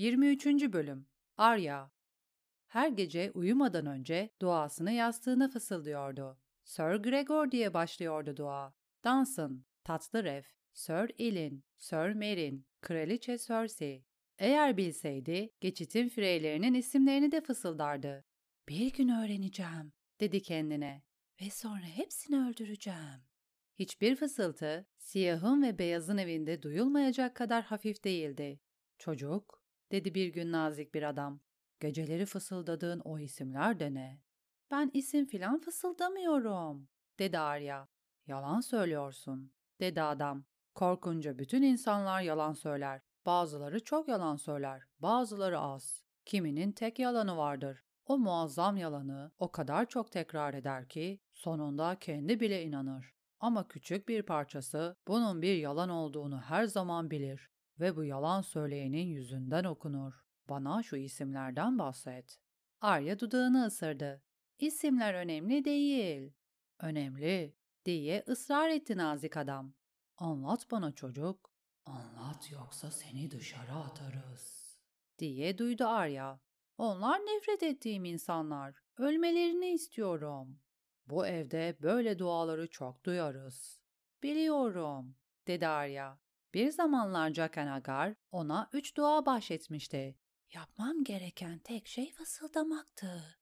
23. Bölüm Arya Her gece uyumadan önce duasını yastığına fısıldıyordu. Sir Gregor diye başlıyordu dua. Dansın, tatlı ref, Sir Elin, Sir Merin, Kraliçe Cersei. Eğer bilseydi, geçitin freylerinin isimlerini de fısıldardı. Bir gün öğreneceğim, dedi kendine. Ve sonra hepsini öldüreceğim. Hiçbir fısıltı, siyahın ve beyazın evinde duyulmayacak kadar hafif değildi. Çocuk, dedi bir gün nazik bir adam. Geceleri fısıldadığın o isimler de ne? Ben isim filan fısıldamıyorum, dedi Arya. Yalan söylüyorsun, dedi adam. Korkunca bütün insanlar yalan söyler. Bazıları çok yalan söyler, bazıları az. Kiminin tek yalanı vardır. O muazzam yalanı o kadar çok tekrar eder ki sonunda kendi bile inanır. Ama küçük bir parçası bunun bir yalan olduğunu her zaman bilir ve bu yalan söyleyenin yüzünden okunur. Bana şu isimlerden bahset. Arya dudağını ısırdı. İsimler önemli değil. Önemli, diye ısrar etti nazik adam. Anlat bana çocuk. Anlat yoksa seni dışarı atarız. Diye duydu Arya. Onlar nefret ettiğim insanlar. Ölmelerini istiyorum. Bu evde böyle duaları çok duyarız. Biliyorum, dedi Arya. Bir zamanlar Jaqen Agar ona üç dua bahşetmişti. Yapmam gereken tek şey fısıldamaktı.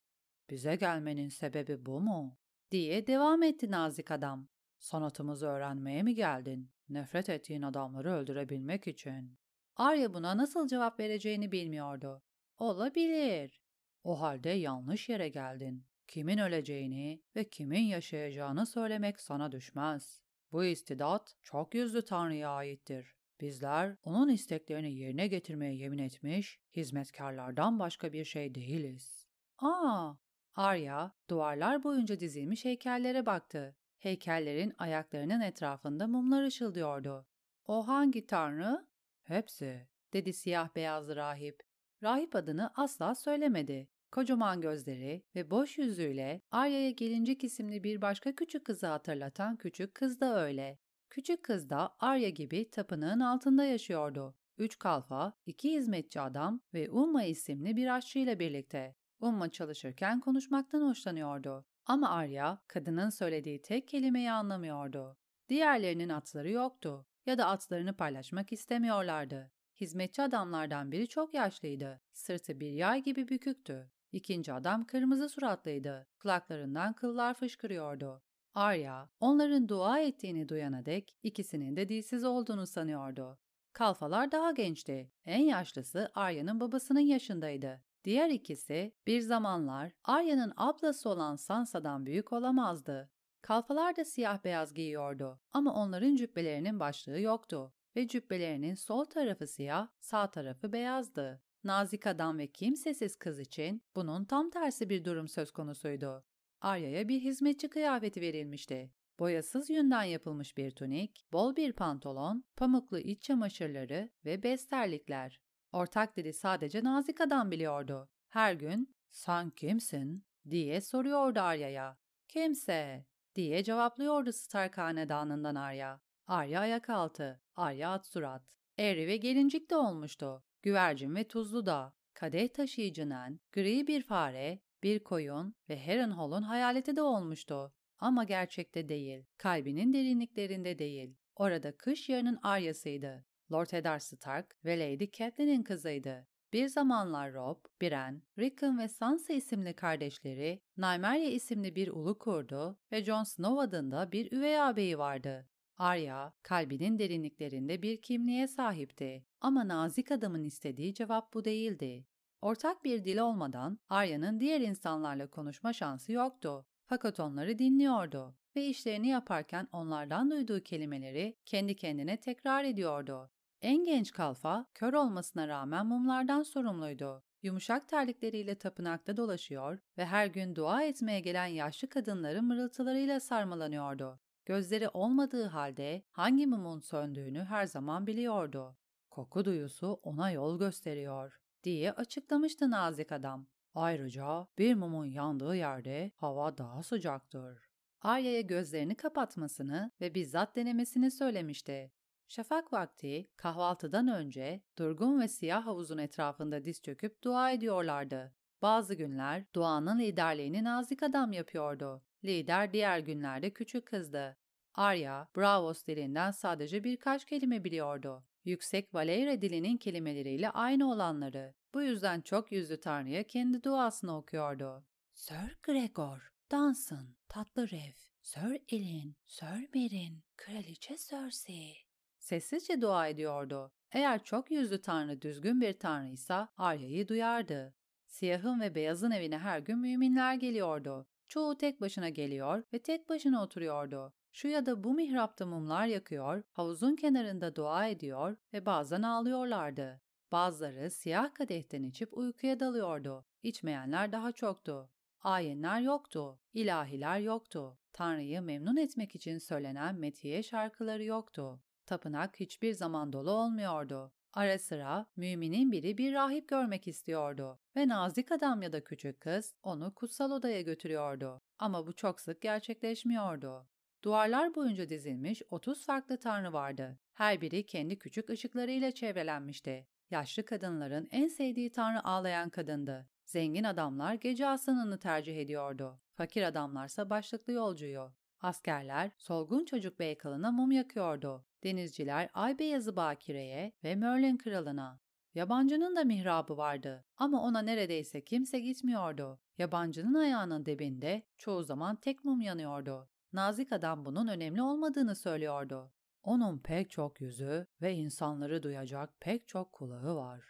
Bize gelmenin sebebi bu mu? diye devam etti nazik adam. Sanatımızı öğrenmeye mi geldin? Nefret ettiğin adamları öldürebilmek için. Arya buna nasıl cevap vereceğini bilmiyordu. Olabilir. O halde yanlış yere geldin. Kimin öleceğini ve kimin yaşayacağını söylemek sana düşmez. Bu istidat çok yüzlü Tanrı'ya aittir. Bizler onun isteklerini yerine getirmeye yemin etmiş hizmetkarlardan başka bir şey değiliz. Aa, Arya duvarlar boyunca dizilmiş heykellere baktı. Heykellerin ayaklarının etrafında mumlar ışıldıyordu. O hangi tanrı? Hepsi, dedi siyah beyazlı rahip. Rahip adını asla söylemedi. Kocaman gözleri ve boş yüzüyle Arya'ya gelincik isimli bir başka küçük kızı hatırlatan küçük kız da öyle. Küçük kız da Arya gibi tapınağın altında yaşıyordu. Üç kalfa, iki hizmetçi adam ve Umma isimli bir aşçıyla birlikte. Umma çalışırken konuşmaktan hoşlanıyordu. Ama Arya, kadının söylediği tek kelimeyi anlamıyordu. Diğerlerinin atları yoktu ya da atlarını paylaşmak istemiyorlardı. Hizmetçi adamlardan biri çok yaşlıydı. Sırtı bir yay gibi büküktü. İkinci adam kırmızı suratlıydı. Kulaklarından kıllar fışkırıyordu. Arya, onların dua ettiğini duyana dek ikisinin de dilsiz olduğunu sanıyordu. Kalfalar daha gençti. En yaşlısı Arya'nın babasının yaşındaydı. Diğer ikisi bir zamanlar Arya'nın ablası olan Sansa'dan büyük olamazdı. Kalfalar da siyah beyaz giyiyordu ama onların cübbelerinin başlığı yoktu ve cübbelerinin sol tarafı siyah, sağ tarafı beyazdı. Nazik adam ve kimsesiz kız için bunun tam tersi bir durum söz konusuydu. Arya'ya bir hizmetçi kıyafeti verilmişti. Boyasız yünden yapılmış bir tunik, bol bir pantolon, pamuklu iç çamaşırları ve bez terlikler. Ortak dili sadece nazik adam biliyordu. Her gün "Sen kimsin?" diye soruyordu Arya'ya. "Kimse." diye cevaplıyordu Stark hanedanından Arya. Arya ayak altı, Arya at surat. Eri ve gelincik de olmuştu. Güvercin ve tuzlu da. Kadeh taşıyıcının, gri bir fare, bir koyun ve Harrenhal'un hayaleti de olmuştu. Ama gerçekte değil, kalbinin derinliklerinde değil. Orada kış yarının Arya'sıydı. Lord Eddard Stark ve Lady Catelyn'in kızıydı. Bir zamanlar Rob, Brienne, Rickon ve Sansa isimli kardeşleri, Nymeria isimli bir ulu kurdu ve Jon Snow adında bir üvey ağabeyi vardı. Arya, kalbinin derinliklerinde bir kimliğe sahipti ama nazik adamın istediği cevap bu değildi. Ortak bir dil olmadan Arya'nın diğer insanlarla konuşma şansı yoktu. Fakat onları dinliyordu ve işlerini yaparken onlardan duyduğu kelimeleri kendi kendine tekrar ediyordu. En genç kalfa, kör olmasına rağmen mumlardan sorumluydu. Yumuşak terlikleriyle tapınakta dolaşıyor ve her gün dua etmeye gelen yaşlı kadınların mırıltılarıyla sarmalanıyordu. Gözleri olmadığı halde hangi mumun söndüğünü her zaman biliyordu. Koku duyusu ona yol gösteriyor diye açıklamıştı nazik adam. Ayrıca bir mumun yandığı yerde hava daha sıcaktır. Arya'ya gözlerini kapatmasını ve bizzat denemesini söylemişti. Şafak vakti kahvaltıdan önce durgun ve siyah havuzun etrafında diz çöküp dua ediyorlardı. Bazı günler duanın liderliğini nazik adam yapıyordu. Lider diğer günlerde küçük kızdı. Arya, Bravos dilinden sadece birkaç kelime biliyordu. Yüksek Valeyre dilinin kelimeleriyle aynı olanları. Bu yüzden çok yüzlü Tanrı'ya kendi duasını okuyordu. Sir Gregor, Danson, Tatlı Rev, Sir Elin, Sir Merin, Kraliçe Cersei. Sessizce dua ediyordu. Eğer çok yüzlü tanrı düzgün bir tanrıysa Arya'yı duyardı. Siyahın ve beyazın evine her gün müminler geliyordu. Çoğu tek başına geliyor ve tek başına oturuyordu. Şu ya da bu mihrapta mumlar yakıyor, havuzun kenarında dua ediyor ve bazen ağlıyorlardı. Bazıları siyah kadehten içip uykuya dalıyordu. İçmeyenler daha çoktu. Ayinler yoktu, ilahiler yoktu. Tanrı'yı memnun etmek için söylenen metiye şarkıları yoktu. Tapınak hiçbir zaman dolu olmuyordu. Ara sıra müminin biri bir rahip görmek istiyordu ve nazik adam ya da küçük kız onu kutsal odaya götürüyordu. Ama bu çok sık gerçekleşmiyordu. Duvarlar boyunca dizilmiş 30 farklı tanrı vardı. Her biri kendi küçük ışıklarıyla çevrelenmişti. Yaşlı kadınların en sevdiği tanrı ağlayan kadındı. Zengin adamlar gece aslanını tercih ediyordu. Fakir adamlarsa başlıklı yolcuyu. Askerler solgun çocuk beykalına mum yakıyordu. Denizciler ay beyazı bakireye ve Merlin kralına. Yabancının da mihrabı vardı ama ona neredeyse kimse gitmiyordu. Yabancının ayağının dibinde çoğu zaman tek mum yanıyordu. Nazik adam bunun önemli olmadığını söylüyordu. Onun pek çok yüzü ve insanları duyacak pek çok kulağı var.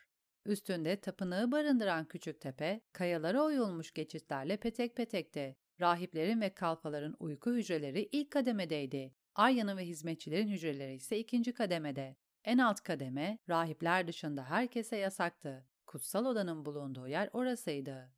Üstünde tapınağı barındıran küçük tepe, kayalara oyulmuş geçitlerle petek petekti. Rahiplerin ve kalfaların uyku hücreleri ilk kademedeydi. Arya'nın ve hizmetçilerin hücreleri ise ikinci kademede. En alt kademe, rahipler dışında herkese yasaktı. Kutsal odanın bulunduğu yer orasıydı.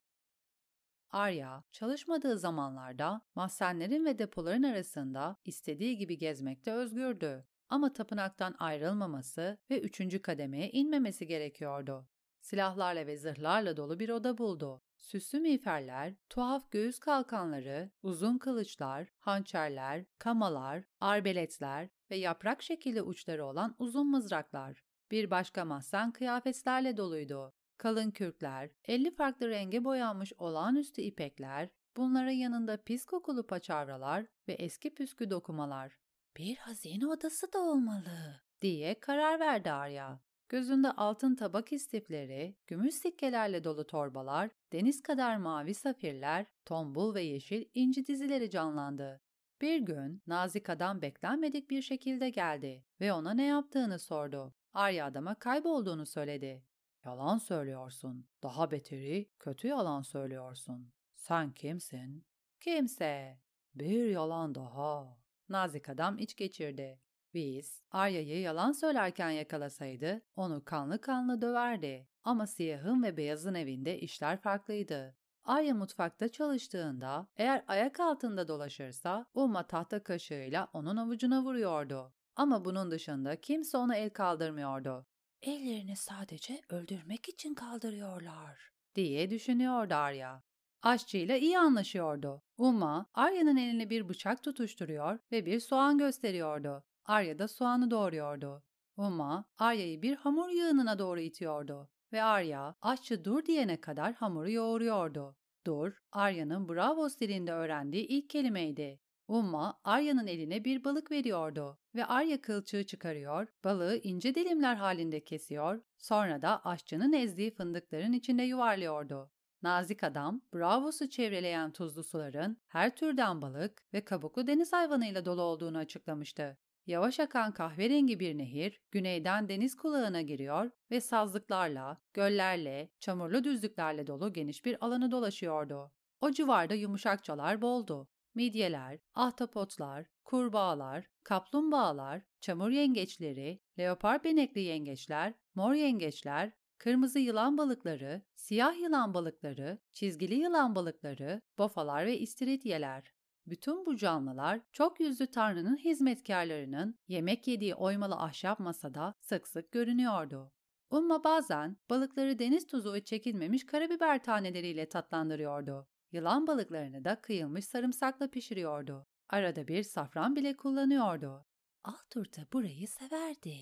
Arya, çalışmadığı zamanlarda mahzenlerin ve depoların arasında istediği gibi gezmekte özgürdü. Ama tapınaktan ayrılmaması ve üçüncü kademeye inmemesi gerekiyordu. Silahlarla ve zırhlarla dolu bir oda buldu. Süslü miğferler, tuhaf göğüs kalkanları, uzun kılıçlar, hançerler, kamalar, arbeletler ve yaprak şekilli uçları olan uzun mızraklar. Bir başka mahzen kıyafetlerle doluydu. Kalın kürkler, 50 farklı renge boyanmış olağanüstü ipekler, bunlara yanında pis kokulu paçavralar ve eski püskü dokumalar. Bir hazine odası da olmalı diye karar verdi Arya. Gözünde altın tabak istifleri, gümüş sikkelerle dolu torbalar, deniz kadar mavi safirler, tombul ve yeşil inci dizileri canlandı. Bir gün nazik adam beklenmedik bir şekilde geldi ve ona ne yaptığını sordu. Arya adama kaybolduğunu söyledi. Yalan söylüyorsun. Daha beteri kötü yalan söylüyorsun. Sen kimsin? Kimse. Bir yalan daha. Nazik adam iç geçirdi. Biz, Arya'yı yalan söylerken yakalasaydı onu kanlı kanlı döverdi. Ama siyahın ve beyazın evinde işler farklıydı. Arya mutfakta çalıştığında eğer ayak altında dolaşırsa Uma tahta kaşığıyla onun avucuna vuruyordu. Ama bunun dışında kimse ona el kaldırmıyordu. Ellerini sadece öldürmek için kaldırıyorlar diye düşünüyordu Arya. Aşçıyla iyi anlaşıyordu. Uma, Arya'nın eline bir bıçak tutuşturuyor ve bir soğan gösteriyordu. Arya da soğanı doğruyordu. Uma, Arya'yı bir hamur yığınına doğru itiyordu ve Arya, aşçı dur diyene kadar hamuru yoğuruyordu. Dur, Arya'nın Bravos dilinde öğrendiği ilk kelimeydi. Umma, Arya'nın eline bir balık veriyordu ve Arya kılçığı çıkarıyor, balığı ince dilimler halinde kesiyor, sonra da aşçının ezdiği fındıkların içinde yuvarlıyordu. Nazik adam, Bravos'u çevreleyen tuzlu suların her türden balık ve kabuklu deniz hayvanıyla dolu olduğunu açıklamıştı. Yavaş akan kahverengi bir nehir güneyden deniz kulağına giriyor ve sazlıklarla, göllerle, çamurlu düzlüklerle dolu geniş bir alanı dolaşıyordu. O civarda yumuşakçalar boldu. Midyeler, ahtapotlar, kurbağalar, kaplumbağalar, çamur yengeçleri, leopar benekli yengeçler, mor yengeçler, kırmızı yılan balıkları, siyah yılan balıkları, çizgili yılan balıkları, bofalar ve istiridyeler. Bütün bu canlılar çok yüzlü tanrının hizmetkarlarının yemek yediği oymalı ahşap masada sık sık görünüyordu. Umma bazen balıkları deniz tuzu ve çekilmemiş karabiber taneleriyle tatlandırıyordu. Yılan balıklarını da kıyılmış sarımsakla pişiriyordu. Arada bir safran bile kullanıyordu. Alturta burayı severdi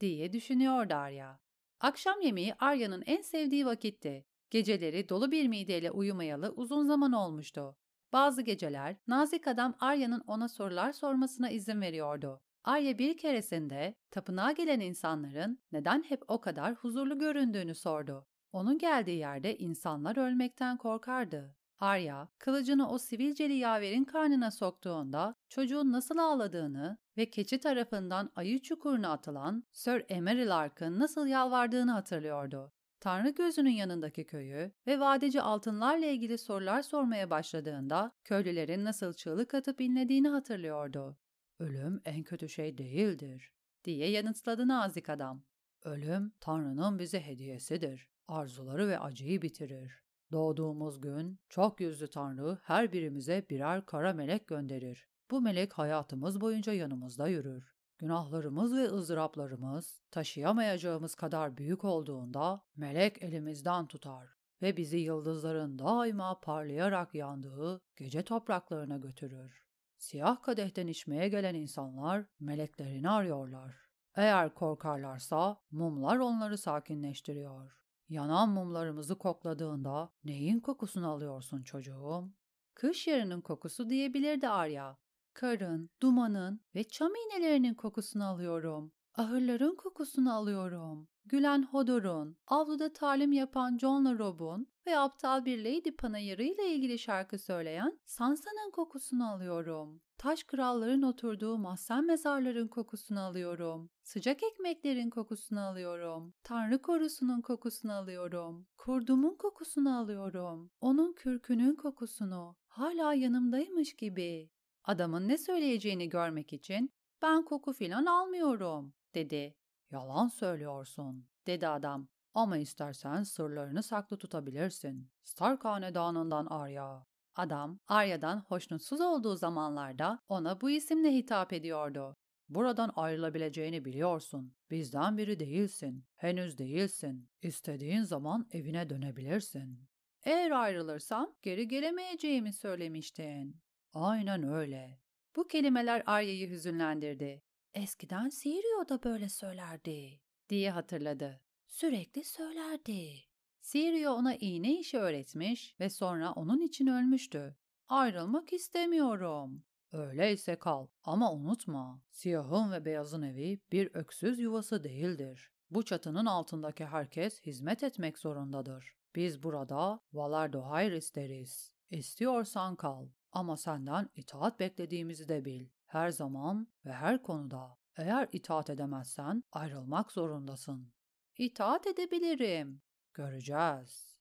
diye düşünüyordu Arya. Akşam yemeği Arya'nın en sevdiği vakitti. Geceleri dolu bir mideyle uyumayalı uzun zaman olmuştu. Bazı geceler nazik adam Arya'nın ona sorular sormasına izin veriyordu. Arya bir keresinde tapınağa gelen insanların neden hep o kadar huzurlu göründüğünü sordu. Onun geldiği yerde insanlar ölmekten korkardı. Arya, kılıcını o sivilceli yaverin karnına soktuğunda çocuğun nasıl ağladığını ve keçi tarafından ayı çukuruna atılan Sir Emery Lark'ın nasıl yalvardığını hatırlıyordu. Tanrı gözünün yanındaki köyü ve vadeci altınlarla ilgili sorular sormaya başladığında köylülerin nasıl çığlık atıp inlediğini hatırlıyordu. Ölüm en kötü şey değildir, diye yanıtladı nazik adam. Ölüm Tanrı'nın bize hediyesidir. Arzuları ve acıyı bitirir. Doğduğumuz gün çok yüzlü Tanrı her birimize birer kara melek gönderir. Bu melek hayatımız boyunca yanımızda yürür. Günahlarımız ve ızdıraplarımız taşıyamayacağımız kadar büyük olduğunda melek elimizden tutar ve bizi yıldızların daima parlayarak yandığı gece topraklarına götürür. Siyah kadehten içmeye gelen insanlar meleklerini arıyorlar. Eğer korkarlarsa mumlar onları sakinleştiriyor. Yanan mumlarımızı kokladığında neyin kokusunu alıyorsun çocuğum? Kış yarının kokusu diyebilirdi Arya. Karın, dumanın ve çam iğnelerinin kokusunu alıyorum. Ahırların kokusunu alıyorum. Gülen Hodor'un, avluda talim yapan John'la Rob'un ve aptal bir Lady Panayırı ile ilgili şarkı söyleyen Sansa'nın kokusunu alıyorum. Taş kralların oturduğu mahzen mezarların kokusunu alıyorum. Sıcak ekmeklerin kokusunu alıyorum. Tanrı korusunun kokusunu alıyorum. Kurdumun kokusunu alıyorum. Onun kürkünün kokusunu. Hala yanımdaymış gibi. Adamın ne söyleyeceğini görmek için ben koku filan almıyorum dedi. Yalan söylüyorsun dedi adam. Ama istersen sırlarını saklı tutabilirsin. Stark hanedanından Arya. Adam, Arya'dan hoşnutsuz olduğu zamanlarda ona bu isimle hitap ediyordu. Buradan ayrılabileceğini biliyorsun. Bizden biri değilsin. Henüz değilsin. İstediğin zaman evine dönebilirsin. Eğer ayrılırsam geri gelemeyeceğimi söylemiştin. Aynen öyle. Bu kelimeler Arya'yı hüzünlendirdi. Eskiden Sirio da böyle söylerdi diye hatırladı. Sürekli söylerdi. Sirio ona iğne işi öğretmiş ve sonra onun için ölmüştü. Ayrılmak istemiyorum. Öyleyse kal ama unutma, siyahın ve beyazın evi bir öksüz yuvası değildir. Bu çatının altındaki herkes hizmet etmek zorundadır. Biz burada Valardo Hayris deriz. İstiyorsan kal ama senden itaat beklediğimizi de bil. Her zaman ve her konuda. Eğer itaat edemezsen ayrılmak zorundasın. İtaat edebilirim. Göreceğiz.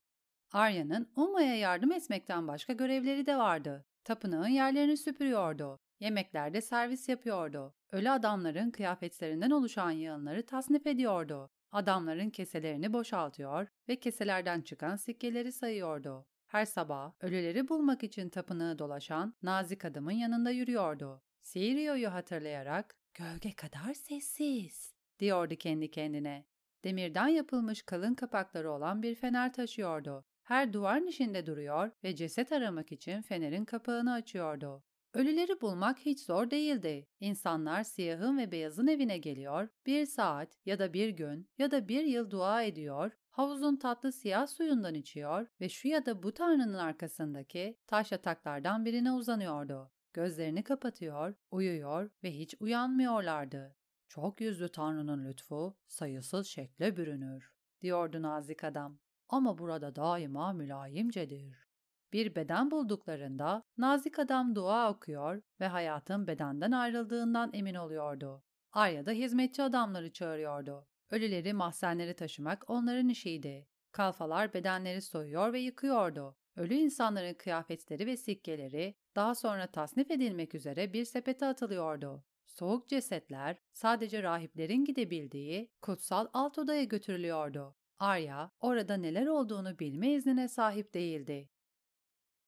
Arya'nın Uma'ya yardım etmekten başka görevleri de vardı. Tapınağın yerlerini süpürüyordu. Yemeklerde servis yapıyordu. Ölü adamların kıyafetlerinden oluşan yığınları tasnif ediyordu. Adamların keselerini boşaltıyor ve keselerden çıkan sikkeleri sayıyordu. Her sabah ölüleri bulmak için tapınağı dolaşan nazik adamın yanında yürüyordu. Sirio'yu hatırlayarak gölge kadar sessiz diyordu kendi kendine. Demirden yapılmış kalın kapakları olan bir fener taşıyordu. Her duvar nişinde duruyor ve ceset aramak için fenerin kapağını açıyordu. Ölüleri bulmak hiç zor değildi. İnsanlar siyahın ve beyazın evine geliyor, bir saat ya da bir gün ya da bir yıl dua ediyor, havuzun tatlı siyah suyundan içiyor ve şu ya da bu tanrının arkasındaki taş yataklardan birine uzanıyordu. Gözlerini kapatıyor, uyuyor ve hiç uyanmıyorlardı. Çok yüzlü Tanrı'nın lütfu sayısız şekle bürünür, diyordu nazik adam. Ama burada daima mülayimcedir. Bir beden bulduklarında nazik adam dua okuyor ve hayatın bedenden ayrıldığından emin oluyordu. Arya da hizmetçi adamları çağırıyordu. Ölüleri mahzenleri taşımak onların işiydi. Kalfalar bedenleri soyuyor ve yıkıyordu. Ölü insanların kıyafetleri ve sikkeleri daha sonra tasnif edilmek üzere bir sepete atılıyordu. Soğuk cesetler sadece rahiplerin gidebildiği kutsal alt odaya götürülüyordu. Arya orada neler olduğunu bilme iznine sahip değildi.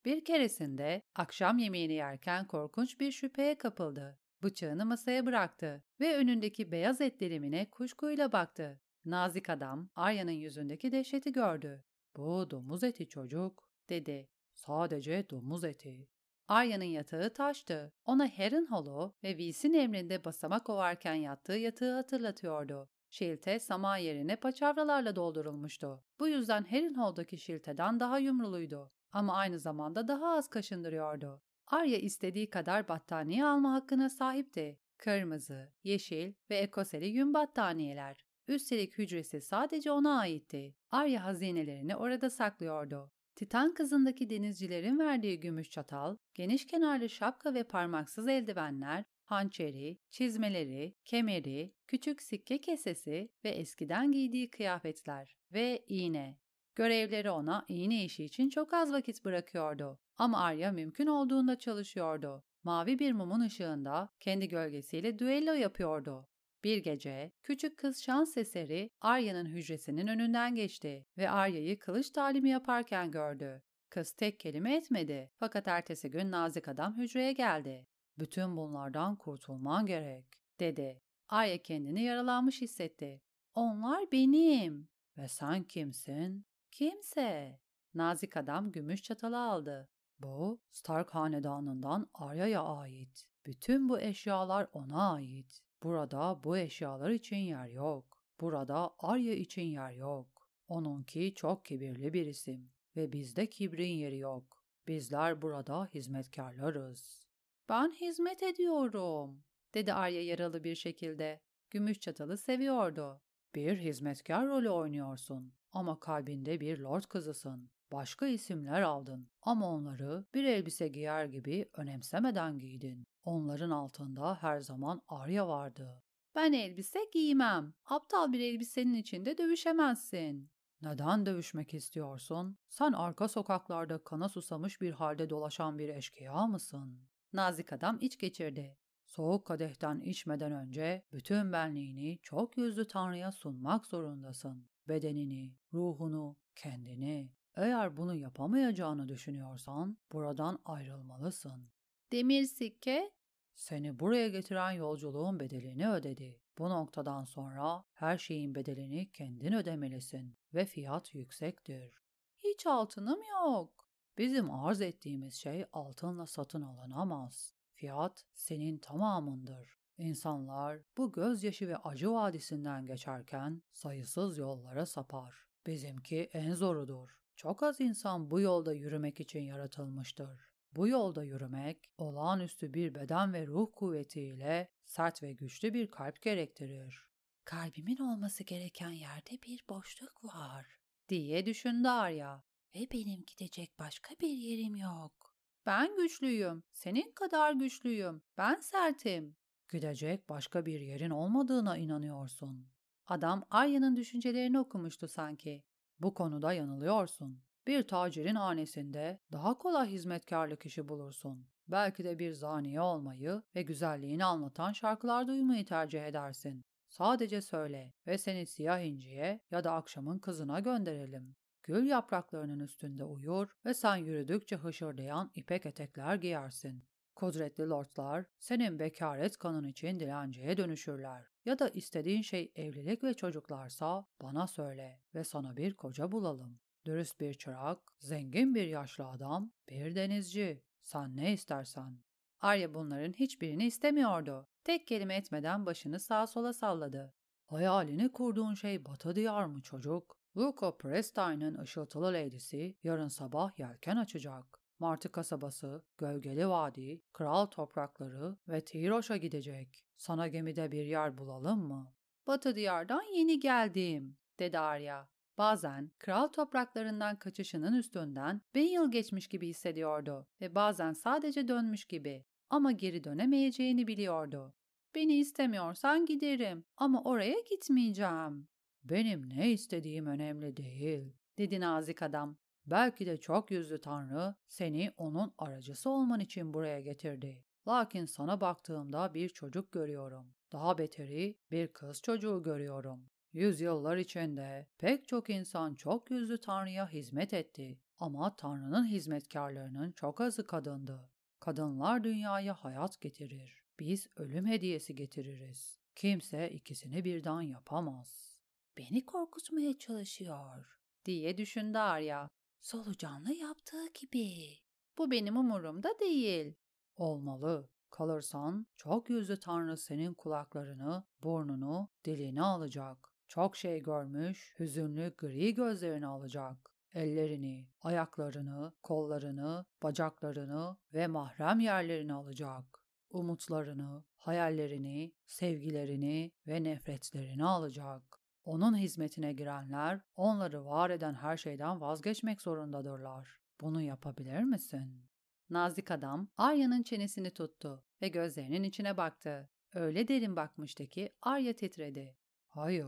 Bir keresinde akşam yemeğini yerken korkunç bir şüpheye kapıldı. Bıçağını masaya bıraktı ve önündeki beyaz et dilimine kuşkuyla baktı. Nazik adam Arya'nın yüzündeki dehşeti gördü. Bu domuz eti çocuk, dedi. Sadece domuz eti. Arya'nın yatağı taştı. Ona Harrenhal'u ve Whils'in emrinde basamak ovarken yattığı yatağı hatırlatıyordu. Şilte sama yerine paçavralarla doldurulmuştu. Bu yüzden Harrenhal'daki şilteden daha yumruluydu. Ama aynı zamanda daha az kaşındırıyordu. Arya istediği kadar battaniye alma hakkına sahipti. Kırmızı, yeşil ve ekoseli yün battaniyeler. Üstelik hücresi sadece ona aitti. Arya hazinelerini orada saklıyordu. Titan kızındaki denizcilerin verdiği gümüş çatal, geniş kenarlı şapka ve parmaksız eldivenler, hançeri, çizmeleri, kemeri, küçük sikke kesesi ve eskiden giydiği kıyafetler ve iğne. Görevleri ona iğne işi için çok az vakit bırakıyordu ama Arya mümkün olduğunda çalışıyordu. Mavi bir mumun ışığında kendi gölgesiyle düello yapıyordu. Bir gece küçük kız şans eseri Arya'nın hücresinin önünden geçti ve Arya'yı kılıç talimi yaparken gördü. Kız tek kelime etmedi fakat ertesi gün nazik adam hücreye geldi. Bütün bunlardan kurtulman gerek, dedi. Arya kendini yaralanmış hissetti. Onlar benim. Ve sen kimsin? Kimse. Nazik adam gümüş çatalı aldı. Bu Stark hanedanından Arya'ya ait. Bütün bu eşyalar ona ait. Burada bu eşyalar için yer yok. Burada Arya için yer yok. Onunki çok kibirli bir isim ve bizde kibrin yeri yok. Bizler burada hizmetkarlarız. Ben hizmet ediyorum, dedi Arya yaralı bir şekilde. Gümüş çatalı seviyordu. Bir hizmetkar rolü oynuyorsun ama kalbinde bir lord kızısın. Başka isimler aldın ama onları bir elbise giyer gibi önemsemeden giydin. Onların altında her zaman Arya vardı. Ben elbise giymem. Aptal bir elbisenin içinde dövüşemezsin. Neden dövüşmek istiyorsun? Sen arka sokaklarda kana susamış bir halde dolaşan bir eşkıya mısın? Nazik adam iç geçirdi. Soğuk kadehten içmeden önce bütün benliğini çok yüzlü Tanrı'ya sunmak zorundasın. Bedenini, ruhunu, kendini. Eğer bunu yapamayacağını düşünüyorsan buradan ayrılmalısın. Demir sikke seni buraya getiren yolculuğun bedelini ödedi. Bu noktadan sonra her şeyin bedelini kendin ödemelisin ve fiyat yüksektir. Hiç altınım yok. Bizim arz ettiğimiz şey altınla satın alınamaz. Fiyat senin tamamındır. İnsanlar bu gözyaşı ve acı vadisinden geçerken sayısız yollara sapar. Bizimki en zorudur. Çok az insan bu yolda yürümek için yaratılmıştır. Bu yolda yürümek, olağanüstü bir beden ve ruh kuvvetiyle sert ve güçlü bir kalp gerektirir. Kalbimin olması gereken yerde bir boşluk var, diye düşündü Arya. Ve benim gidecek başka bir yerim yok. Ben güçlüyüm, senin kadar güçlüyüm, ben sertim. Gidecek başka bir yerin olmadığına inanıyorsun. Adam Arya'nın düşüncelerini okumuştu sanki. Bu konuda yanılıyorsun. Bir tacirin hanesinde daha kolay hizmetkarlık işi bulursun. Belki de bir zaniye olmayı ve güzelliğini anlatan şarkılar duymayı tercih edersin. Sadece söyle ve seni siyah inciye ya da akşamın kızına gönderelim. Gül yapraklarının üstünde uyur ve sen yürüdükçe hışırdayan ipek etekler giyersin. Kudretli lordlar senin bekaret kanın için dilenciye dönüşürler. Ya da istediğin şey evlilik ve çocuklarsa bana söyle ve sana bir koca bulalım. Dürüst bir çırak, zengin bir yaşlı adam, bir denizci. Sen ne istersen. Arya bunların hiçbirini istemiyordu. Tek kelime etmeden başını sağa sola salladı. Hayalini kurduğun şey Batı diyar mı çocuk? Luca Prestine'ın ışıltılı lady'si yarın sabah yelken açacak. Martı kasabası, Gölgeli Vadi, Kral toprakları ve Tiroş'a gidecek. Sana gemide bir yer bulalım mı? Batı diyardan yeni geldim, dedi Arya. Bazen kral topraklarından kaçışının üstünden bin yıl geçmiş gibi hissediyordu ve bazen sadece dönmüş gibi ama geri dönemeyeceğini biliyordu. Beni istemiyorsan giderim ama oraya gitmeyeceğim. Benim ne istediğim önemli değil, dedi nazik adam. Belki de çok yüzlü Tanrı seni onun aracısı olman için buraya getirdi. Lakin sana baktığımda bir çocuk görüyorum. Daha beteri bir kız çocuğu görüyorum. Yüzyıllar içinde pek çok insan çok yüzlü Tanrı'ya hizmet etti ama Tanrı'nın hizmetkarlarının çok azı kadındı. Kadınlar dünyaya hayat getirir. Biz ölüm hediyesi getiririz. Kimse ikisini birden yapamaz. Beni korkutmaya çalışıyor diye düşündü Arya. Solucanla yaptığı gibi. Bu benim umurumda değil. Olmalı. Kalırsan çok yüzlü tanrı senin kulaklarını, burnunu, dilini alacak. Çok şey görmüş, hüzünlü gri gözlerini alacak. Ellerini, ayaklarını, kollarını, bacaklarını ve mahrem yerlerini alacak. Umutlarını, hayallerini, sevgilerini ve nefretlerini alacak. Onun hizmetine girenler, onları var eden her şeyden vazgeçmek zorundadırlar. Bunu yapabilir misin? Nazik adam Arya'nın çenesini tuttu ve gözlerinin içine baktı. Öyle derin bakmıştı ki Arya titredi. Hayır,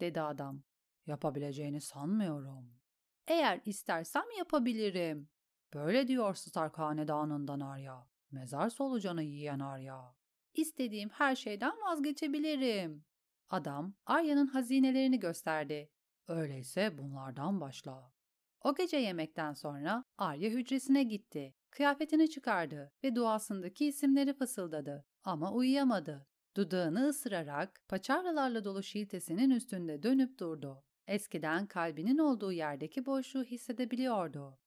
dedi adam. Yapabileceğini sanmıyorum. Eğer istersem yapabilirim. Böyle diyor Stark hanedanından Arya. Mezar solucanı yiyen Arya. İstediğim her şeyden vazgeçebilirim. Adam Arya'nın hazinelerini gösterdi. Öyleyse bunlardan başla. O gece yemekten sonra Arya hücresine gitti. Kıyafetini çıkardı ve duasındaki isimleri fısıldadı ama uyuyamadı. Dudağını ısırarak paçavralarla dolu şiltesinin üstünde dönüp durdu. Eskiden kalbinin olduğu yerdeki boşluğu hissedebiliyordu.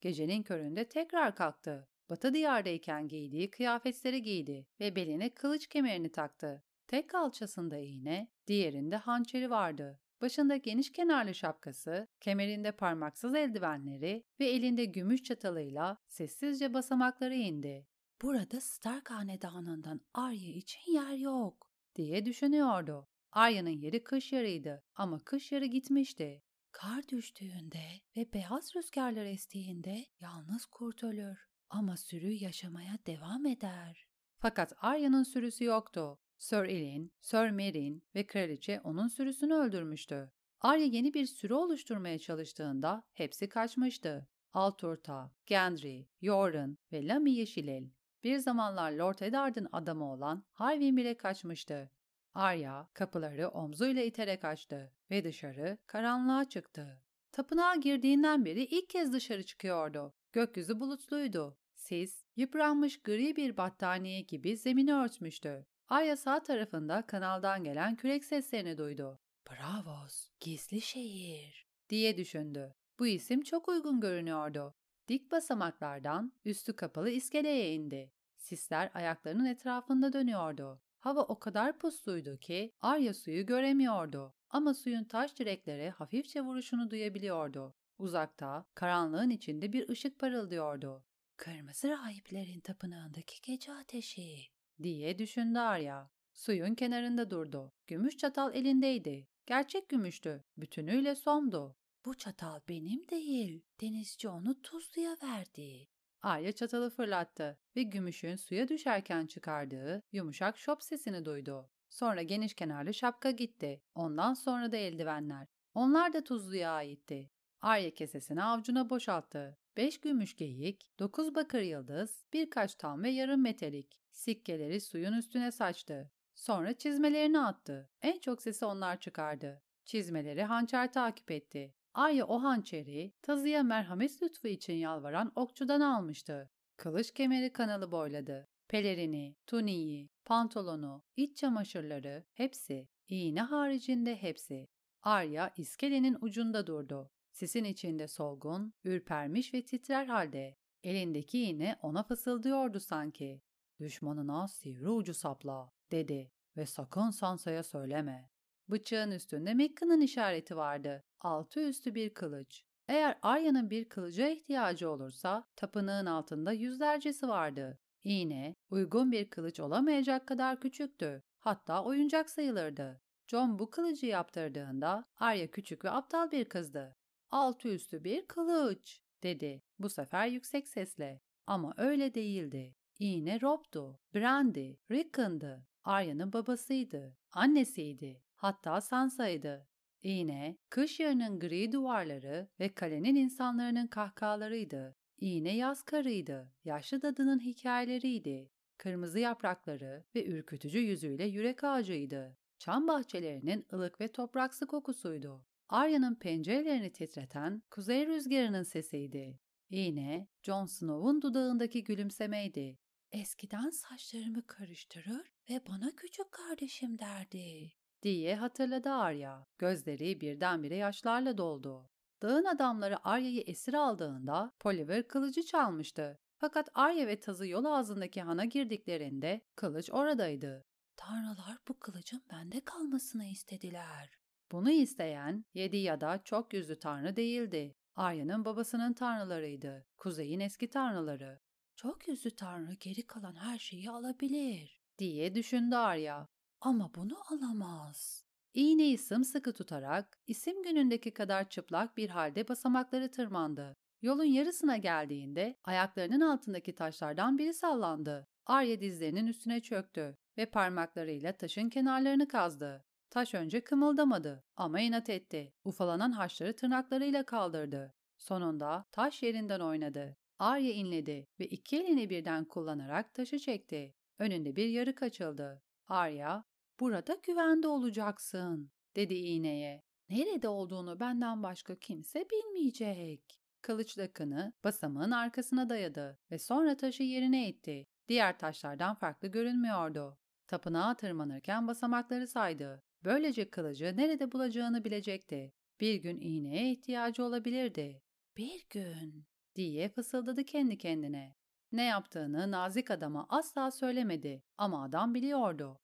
Gecenin köründe tekrar kalktı. Batı diyardayken giydiği kıyafetleri giydi ve beline kılıç kemerini taktı. Tek kalçasında iğne, diğerinde hançeri vardı. Başında geniş kenarlı şapkası, kemerinde parmaksız eldivenleri ve elinde gümüş çatalıyla sessizce basamakları indi. Burada Stark hanedanından Arya için yer yok diye düşünüyordu. Arya'nın yeri kış yarıydı ama kış yarı gitmişti. Kar düştüğünde ve beyaz rüzgarlar estiğinde yalnız kurt ölür ama sürü yaşamaya devam eder. Fakat Arya'nın sürüsü yoktu. Sir Ilyn, Sir Meryn ve kraliçe onun sürüsünü öldürmüştü. Arya yeni bir sürü oluşturmaya çalıştığında hepsi kaçmıştı. Alturta, Gendry, Yoren ve Lamy Yeşilel. Bir zamanlar Lord Eddard'ın adamı olan Harwin bile kaçmıştı. Arya kapıları omzuyla iterek açtı ve dışarı karanlığa çıktı. Tapınağa girdiğinden beri ilk kez dışarı çıkıyordu. Gökyüzü bulutluydu. Sis, yıpranmış gri bir battaniye gibi zemini örtmüştü. Arya sağ tarafında kanaldan gelen kürek seslerini duydu. Bravos, gizli şehir diye düşündü. Bu isim çok uygun görünüyordu. Dik basamaklardan üstü kapalı iskeleye indi. Sisler ayaklarının etrafında dönüyordu. Hava o kadar pusluydu ki Arya suyu göremiyordu. Ama suyun taş direklere hafifçe vuruşunu duyabiliyordu. Uzakta, karanlığın içinde bir ışık parıldıyordu. Kırmızı rahiplerin tapınağındaki gece ateşi diye düşündü Arya. Suyun kenarında durdu. Gümüş çatal elindeydi. Gerçek gümüştü. Bütünüyle somdu. Bu çatal benim değil. Denizci onu tuzluya verdi. Arya çatalı fırlattı ve gümüşün suya düşerken çıkardığı yumuşak şop sesini duydu. Sonra geniş kenarlı şapka gitti. Ondan sonra da eldivenler. Onlar da tuzluya aitti. Arya kesesini avcuna boşalttı. Beş gümüş geyik, dokuz bakır yıldız, birkaç tam ve yarım metalik. Sikkeleri suyun üstüne saçtı. Sonra çizmelerini attı. En çok sesi onlar çıkardı. Çizmeleri hançer takip etti. Arya o hançeri tazıya merhamet lütfu için yalvaran okçudan almıştı. Kılıç kemeri kanalı boyladı. Pelerini, tuniği, pantolonu, iç çamaşırları hepsi, iğne haricinde hepsi. Arya iskelenin ucunda durdu. Sisin içinde solgun, ürpermiş ve titrer halde. Elindeki iğne ona fısıldıyordu sanki. Düşmanına sivri ucu sapla, dedi ve sakın Sansa'ya söyleme. Bıçağın üstünde Mekka'nın işareti vardı. Altı üstü bir kılıç. Eğer Arya'nın bir kılıca ihtiyacı olursa tapınağın altında yüzlercesi vardı. İğne, uygun bir kılıç olamayacak kadar küçüktü. Hatta oyuncak sayılırdı. John bu kılıcı yaptırdığında Arya küçük ve aptal bir kızdı. Altı üstü bir kılıç, dedi. Bu sefer yüksek sesle. Ama öyle değildi. İğne Rob'du, Brandy, Rickon'dı, Arya'nın babasıydı, annesiydi, hatta Sansa'ydı. İğne, kış yarının gri duvarları ve kalenin insanların kahkahalarıydı. İğne yaz karıydı, yaşlı dadının hikayeleriydi. Kırmızı yaprakları ve ürkütücü yüzüyle yürek ağacıydı. Çam bahçelerinin ılık ve topraksı kokusuydu. Arya'nın pencerelerini titreten kuzey rüzgarının sesiydi. İğne, Jon Snow'un dudağındaki gülümsemeydi. Eskiden saçlarımı karıştırır ve bana küçük kardeşim derdi diye hatırladı Arya. Gözleri birdenbire yaşlarla doldu. Dağın adamları Arya'yı esir aldığında Poliver kılıcı çalmıştı. Fakat Arya ve Tazı yol ağzındaki hana girdiklerinde kılıç oradaydı. Tanrılar bu kılıcın bende kalmasını istediler. Bunu isteyen yedi ya da çok yüzlü tanrı değildi. Arya'nın babasının tanrılarıydı. Kuzey'in eski tanrıları. Çok yüzlü tanrı geri kalan her şeyi alabilir diye düşündü Arya. Ama bunu alamaz. İğneyi sımsıkı tutarak isim günündeki kadar çıplak bir halde basamakları tırmandı. Yolun yarısına geldiğinde ayaklarının altındaki taşlardan biri sallandı. Arya dizlerinin üstüne çöktü ve parmaklarıyla taşın kenarlarını kazdı. Taş önce kımıldamadı ama inat etti. Ufalanan haşları tırnaklarıyla kaldırdı. Sonunda taş yerinden oynadı. Arya inledi ve iki elini birden kullanarak taşı çekti. Önünde bir yarık açıldı. Arya, burada güvende olacaksın, dedi iğneye. Nerede olduğunu benden başka kimse bilmeyecek. Kılıç lakını basamağın arkasına dayadı ve sonra taşı yerine itti. Diğer taşlardan farklı görünmüyordu. Tapınağa tırmanırken basamakları saydı. Böylece kılıcı nerede bulacağını bilecekti. Bir gün iğneye ihtiyacı olabilirdi. Bir gün diye fısıldadı kendi kendine. Ne yaptığını nazik adama asla söylemedi ama adam biliyordu.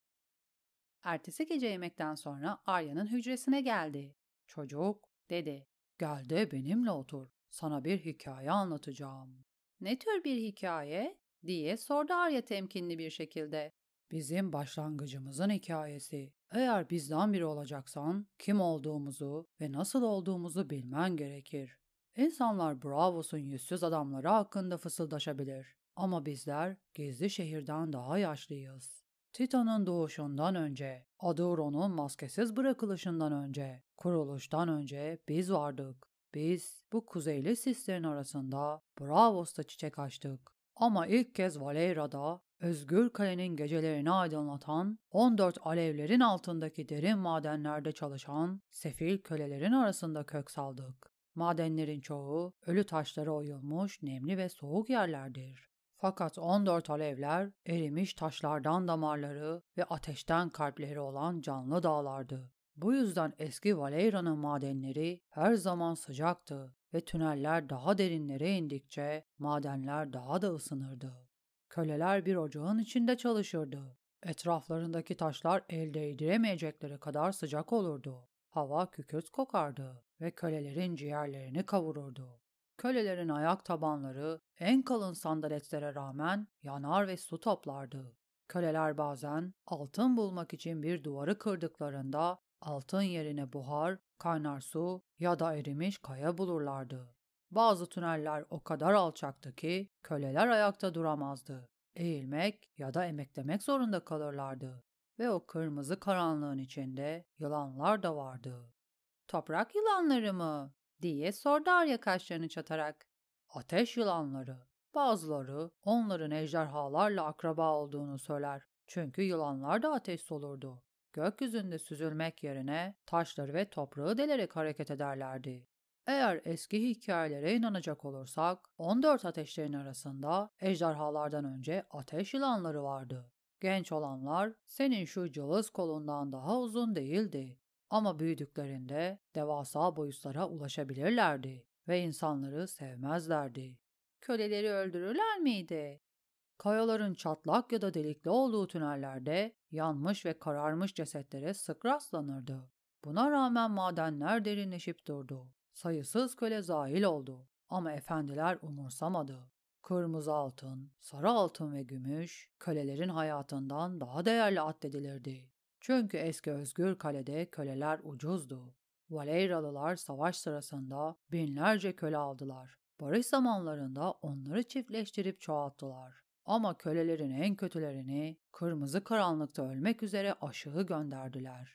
Ertesi gece yemekten sonra Arya'nın hücresine geldi. Çocuk, dedi. Gel de benimle otur. Sana bir hikaye anlatacağım. Ne tür bir hikaye? diye sordu Arya temkinli bir şekilde. Bizim başlangıcımızın hikayesi. Eğer bizden biri olacaksan kim olduğumuzu ve nasıl olduğumuzu bilmen gerekir. İnsanlar Bravos'un yüzsüz adamları hakkında fısıldaşabilir. Ama bizler gizli şehirden daha yaşlıyız. Titan'ın doğuşundan önce, Aduron'un maskesiz bırakılışından önce, kuruluştan önce biz vardık. Biz bu kuzeyli sislerin arasında Bravos'ta çiçek açtık. Ama ilk kez Valeira'da Özgür Kale'nin gecelerini aydınlatan, 14 alevlerin altındaki derin madenlerde çalışan sefil kölelerin arasında kök saldık. Madenlerin çoğu ölü taşlara oyulmuş nemli ve soğuk yerlerdir. Fakat 14 alevler erimiş taşlardan damarları ve ateşten kalpleri olan canlı dağlardı. Bu yüzden eski Valeira'nın madenleri her zaman sıcaktı ve tüneller daha derinlere indikçe madenler daha da ısınırdı. Köleler bir ocağın içinde çalışırdı. Etraflarındaki taşlar el değdiremeyecekleri kadar sıcak olurdu. Hava kükürt kokardı ve kölelerin ciğerlerini kavururdu. Kölelerin ayak tabanları en kalın sandaletlere rağmen yanar ve su toplardı. Köleler bazen altın bulmak için bir duvarı kırdıklarında altın yerine buhar, kaynar su ya da erimiş kaya bulurlardı. Bazı tüneller o kadar alçaktı ki köleler ayakta duramazdı. Eğilmek ya da emeklemek zorunda kalırlardı. Ve o kırmızı karanlığın içinde yılanlar da vardı. Toprak yılanları mı? diye sordu Arya kaşlarını çatarak. Ateş yılanları. Bazıları onların ejderhalarla akraba olduğunu söyler. Çünkü yılanlar da ateş solurdu. Gökyüzünde süzülmek yerine taşları ve toprağı delerek hareket ederlerdi. Eğer eski hikayelere inanacak olursak 14 ateşlerin arasında ejderhalardan önce ateş yılanları vardı. Genç olanlar senin şu cılız kolundan daha uzun değildi. Ama büyüdüklerinde devasa boyutlara ulaşabilirlerdi ve insanları sevmezlerdi. Köleleri öldürürler miydi? Kayaların çatlak ya da delikli olduğu tünellerde yanmış ve kararmış cesetlere sık rastlanırdı. Buna rağmen madenler derinleşip durdu. Sayısız köle zahil oldu ama efendiler umursamadı. Kırmızı altın, sarı altın ve gümüş kölelerin hayatından daha değerli addedilirdi. Çünkü eski özgür kalede köleler ucuzdu. Valeyralılar savaş sırasında binlerce köle aldılar. Barış zamanlarında onları çiftleştirip çoğalttılar. Ama kölelerin en kötülerini kırmızı karanlıkta ölmek üzere aşağı gönderdiler.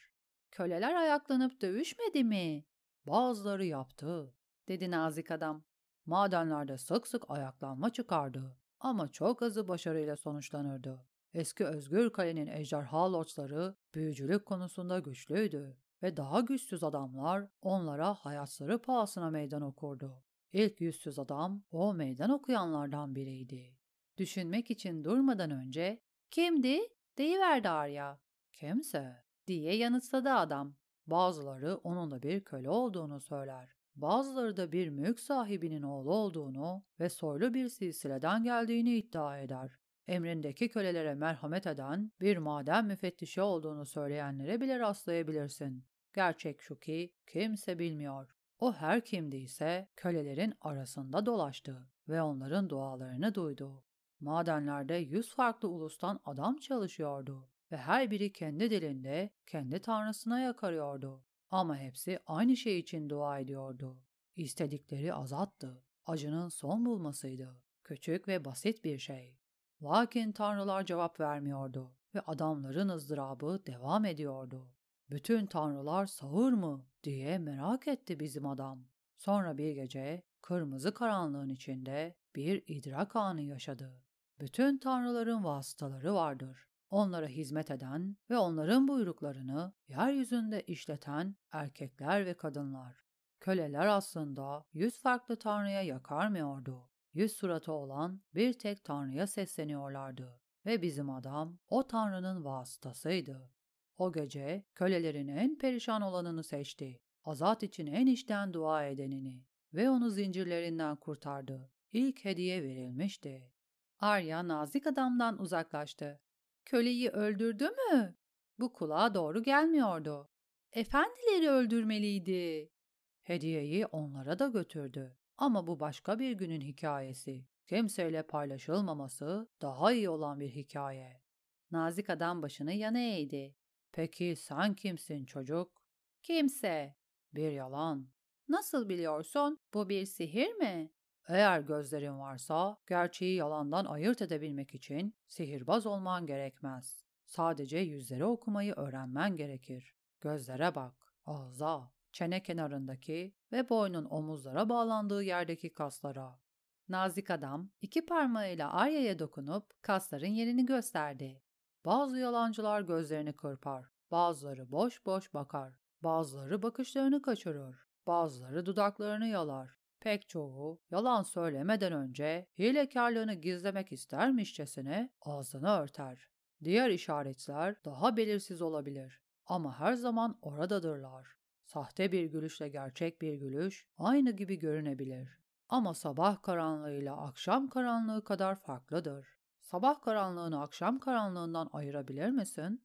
Köleler ayaklanıp dövüşmedi mi? Bazıları yaptı, dedi nazik adam. Madenlerde sık sık ayaklanma çıkardı ama çok azı başarıyla sonuçlanırdı. Eski Özgür Kale'nin ejderha loçları büyücülük konusunda güçlüydü ve daha güçsüz adamlar onlara hayatları pahasına meydan okurdu. İlk yüzsüz adam o meydan okuyanlardan biriydi. Düşünmek için durmadan önce kimdi deyiverdi Arya. Kimse diye yanıtladı adam. Bazıları onun da bir köle olduğunu söyler. Bazıları da bir mülk sahibinin oğlu olduğunu ve soylu bir silsileden geldiğini iddia eder. Emrindeki kölelere merhamet eden bir maden müfettişi olduğunu söyleyenlere bile rastlayabilirsin. Gerçek şu ki kimse bilmiyor. O her kimdiyse kölelerin arasında dolaştı ve onların dualarını duydu. Madenlerde yüz farklı ulustan adam çalışıyordu ve her biri kendi dilinde kendi tanrısına yakarıyordu. Ama hepsi aynı şey için dua ediyordu. İstedikleri azattı, acının son bulmasıydı. Küçük ve basit bir şey. Lakin tanrılar cevap vermiyordu ve adamların ızdırabı devam ediyordu. Bütün tanrılar sağır mı diye merak etti bizim adam. Sonra bir gece kırmızı karanlığın içinde bir idrak anı yaşadı. Bütün tanrıların vasıtaları vardır. Onlara hizmet eden ve onların buyruklarını yeryüzünde işleten erkekler ve kadınlar. Köleler aslında yüz farklı tanrıya yakarmıyordu. Yüz suratı olan bir tek tanrıya sesleniyorlardı ve bizim adam o tanrının vasıtasıydı. O gece kölelerin en perişan olanını seçti. Azat için en içten dua edenini ve onu zincirlerinden kurtardı. İlk hediye verilmişti. Arya nazik adamdan uzaklaştı. Köleyi öldürdü mü? Bu kulağa doğru gelmiyordu. Efendileri öldürmeliydi. Hediyeyi onlara da götürdü. Ama bu başka bir günün hikayesi. Kimseyle paylaşılmaması daha iyi olan bir hikaye. Nazik adam başını yana eğdi. Peki sen kimsin çocuk? Kimse. Bir yalan. Nasıl biliyorsun? Bu bir sihir mi? Eğer gözlerin varsa gerçeği yalandan ayırt edebilmek için sihirbaz olman gerekmez. Sadece yüzleri okumayı öğrenmen gerekir. Gözlere bak, ağza, çene kenarındaki ve boynun omuzlara bağlandığı yerdeki kaslara. Nazik adam iki parmağıyla Arya'ya dokunup kasların yerini gösterdi. Bazı yalancılar gözlerini kırpar, bazıları boş boş bakar, bazıları bakışlarını kaçırır, bazıları dudaklarını yalar, Pek çoğu yalan söylemeden önce hilekarlığını gizlemek istermişçesine ağzını örter. Diğer işaretler daha belirsiz olabilir ama her zaman oradadırlar. Sahte bir gülüşle gerçek bir gülüş aynı gibi görünebilir. Ama sabah karanlığıyla akşam karanlığı kadar farklıdır. Sabah karanlığını akşam karanlığından ayırabilir misin?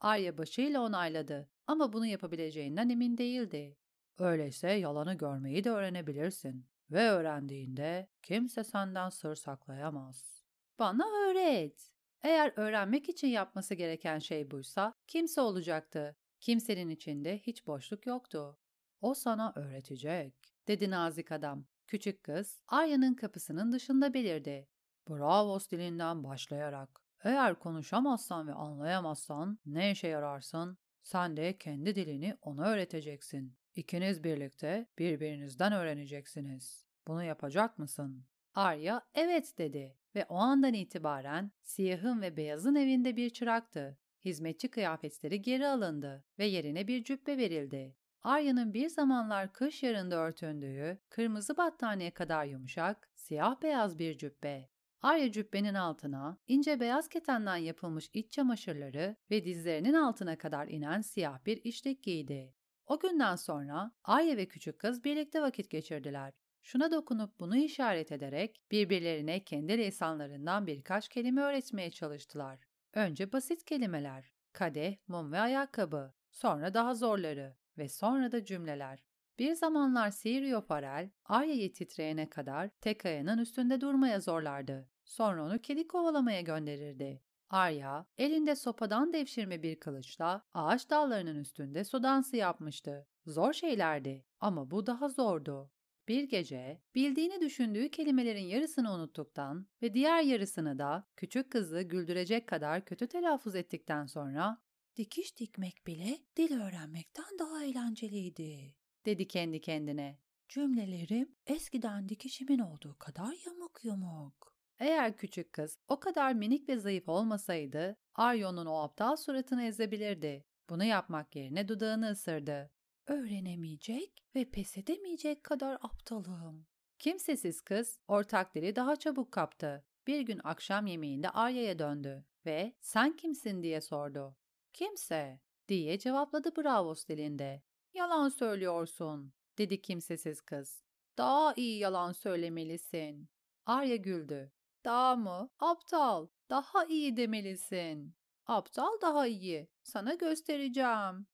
Arya başıyla onayladı ama bunu yapabileceğinden emin değildi. Öyleyse yalanı görmeyi de öğrenebilirsin ve öğrendiğinde kimse senden sır saklayamaz. Bana öğret. Eğer öğrenmek için yapması gereken şey buysa kimse olacaktı. Kimsenin içinde hiç boşluk yoktu. O sana öğretecek, dedi nazik adam. Küçük kız Arya'nın kapısının dışında belirdi. Bravos dilinden başlayarak. Eğer konuşamazsan ve anlayamazsan ne işe yararsın? Sen de kendi dilini ona öğreteceksin. İkiniz birlikte birbirinizden öğreneceksiniz. Bunu yapacak mısın? Arya evet dedi ve o andan itibaren siyahın ve beyazın evinde bir çıraktı. Hizmetçi kıyafetleri geri alındı ve yerine bir cübbe verildi. Arya'nın bir zamanlar kış yarında örtündüğü, kırmızı battaniye kadar yumuşak, siyah beyaz bir cübbe. Arya cübbenin altına ince beyaz ketenden yapılmış iç çamaşırları ve dizlerinin altına kadar inen siyah bir işlik giydi. O günden sonra Arya ve küçük kız birlikte vakit geçirdiler. Şuna dokunup bunu işaret ederek birbirlerine kendi lisanlarından birkaç kelime öğretmeye çalıştılar. Önce basit kelimeler, kadeh, mum ve ayakkabı, sonra daha zorları ve sonra da cümleler. Bir zamanlar Sirio Farel, Arya'yı titreyene kadar tek ayağının üstünde durmaya zorlardı. Sonra onu kedi kovalamaya gönderirdi. Arya, elinde sopadan devşirme bir kılıçla ağaç dallarının üstünde su dansı yapmıştı. Zor şeylerdi ama bu daha zordu. Bir gece bildiğini düşündüğü kelimelerin yarısını unuttuktan ve diğer yarısını da küçük kızı güldürecek kadar kötü telaffuz ettikten sonra dikiş dikmek bile dil öğrenmekten daha eğlenceliydi, dedi kendi kendine. Cümlelerim eskiden dikişimin olduğu kadar yamuk yumuk. Eğer küçük kız o kadar minik ve zayıf olmasaydı Aryon'un o aptal suratını ezebilirdi. Bunu yapmak yerine dudağını ısırdı. Öğrenemeyecek ve pes edemeyecek kadar aptalım. Kimsesiz kız ortak dili daha çabuk kaptı. Bir gün akşam yemeğinde Arya'ya döndü ve sen kimsin diye sordu. Kimse diye cevapladı Bravos dilinde. Yalan söylüyorsun. dedi kimsesiz kız. Daha iyi yalan söylemelisin. Arya güldü. Daha mı? Aptal. Daha iyi demelisin. Aptal daha iyi. Sana göstereceğim.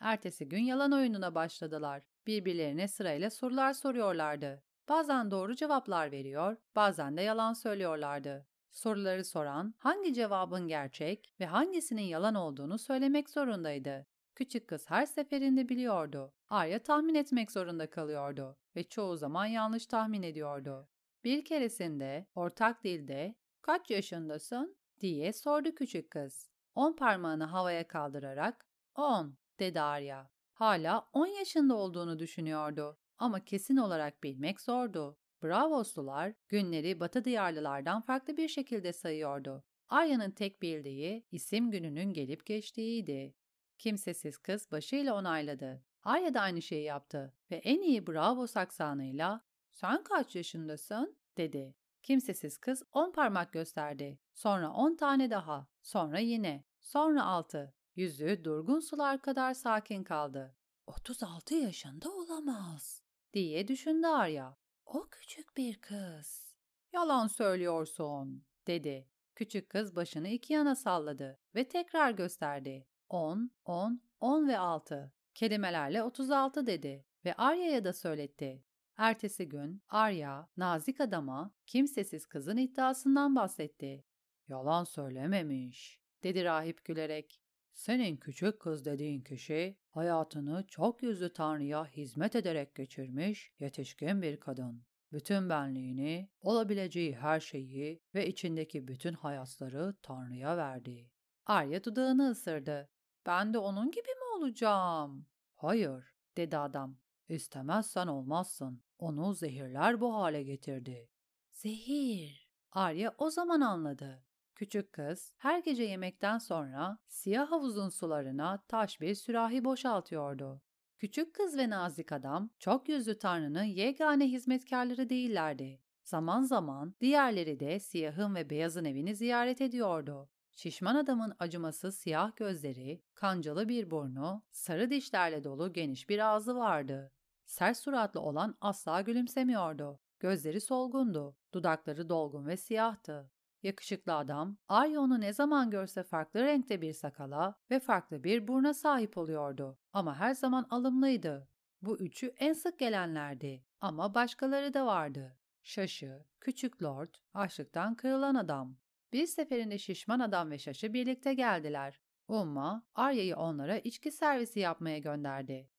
Ertesi gün yalan oyununa başladılar. Birbirlerine sırayla sorular soruyorlardı. Bazen doğru cevaplar veriyor, bazen de yalan söylüyorlardı. Soruları soran hangi cevabın gerçek ve hangisinin yalan olduğunu söylemek zorundaydı. Küçük kız her seferinde biliyordu. Arya tahmin etmek zorunda kalıyordu ve çoğu zaman yanlış tahmin ediyordu. Bir keresinde ortak dilde "Kaç yaşındasın?" diye sordu küçük kız. On parmağını havaya kaldırarak "On." dedi Arya. Hala on yaşında olduğunu düşünüyordu ama kesin olarak bilmek zordu. Bravoslular günleri Batı diyarlılardan farklı bir şekilde sayıyordu. Arya'nın tek bildiği isim gününün gelip geçtiğiydi. Kimsesiz kız başıyla onayladı. Arya da aynı şeyi yaptı ve en iyi bravo saksanıyla ''Sen kaç yaşındasın?'' dedi. Kimsesiz kız on parmak gösterdi. Sonra on tane daha. Sonra yine. Sonra altı. Yüzü durgun sular kadar sakin kaldı. 36 yaşında olamaz diye düşündü Arya. O küçük bir kız. Yalan söylüyorsun dedi. Küçük kız başını iki yana salladı ve tekrar gösterdi. 10, 10, 10 ve 6. Kelimelerle 36 dedi ve Arya'ya da söyletti. Ertesi gün Arya, nazik adama kimsesiz kızın iddiasından bahsetti. Yalan söylememiş, dedi rahip gülerek. Senin küçük kız dediğin kişi hayatını çok yüzlü Tanrı'ya hizmet ederek geçirmiş yetişkin bir kadın. Bütün benliğini, olabileceği her şeyi ve içindeki bütün hayatları Tanrı'ya verdi. Arya dudağını ısırdı. Ben de onun gibi mi olacağım? Hayır, dedi adam. İstemezsen olmazsın. Onu zehirler bu hale getirdi. Zehir. Arya o zaman anladı. Küçük kız her gece yemekten sonra siyah havuzun sularına taş bir sürahi boşaltıyordu. Küçük kız ve nazik adam çok yüzlü tanrının yegane hizmetkarları değillerdi. Zaman zaman diğerleri de siyahın ve beyazın evini ziyaret ediyordu. Şişman adamın acımasız siyah gözleri, kancalı bir burnu, sarı dişlerle dolu geniş bir ağzı vardı. Sert suratlı olan asla gülümsemiyordu. Gözleri solgundu, dudakları dolgun ve siyahtı. Yakışıklı adam, Arya onu ne zaman görse farklı renkte bir sakala ve farklı bir burna sahip oluyordu. Ama her zaman alımlıydı. Bu üçü en sık gelenlerdi ama başkaları da vardı. Şaşı, Küçük Lord, açlıktan kırılan adam. Bir seferinde şişman adam ve Şaşı birlikte geldiler. Umma, Arya'yı onlara içki servisi yapmaya gönderdi.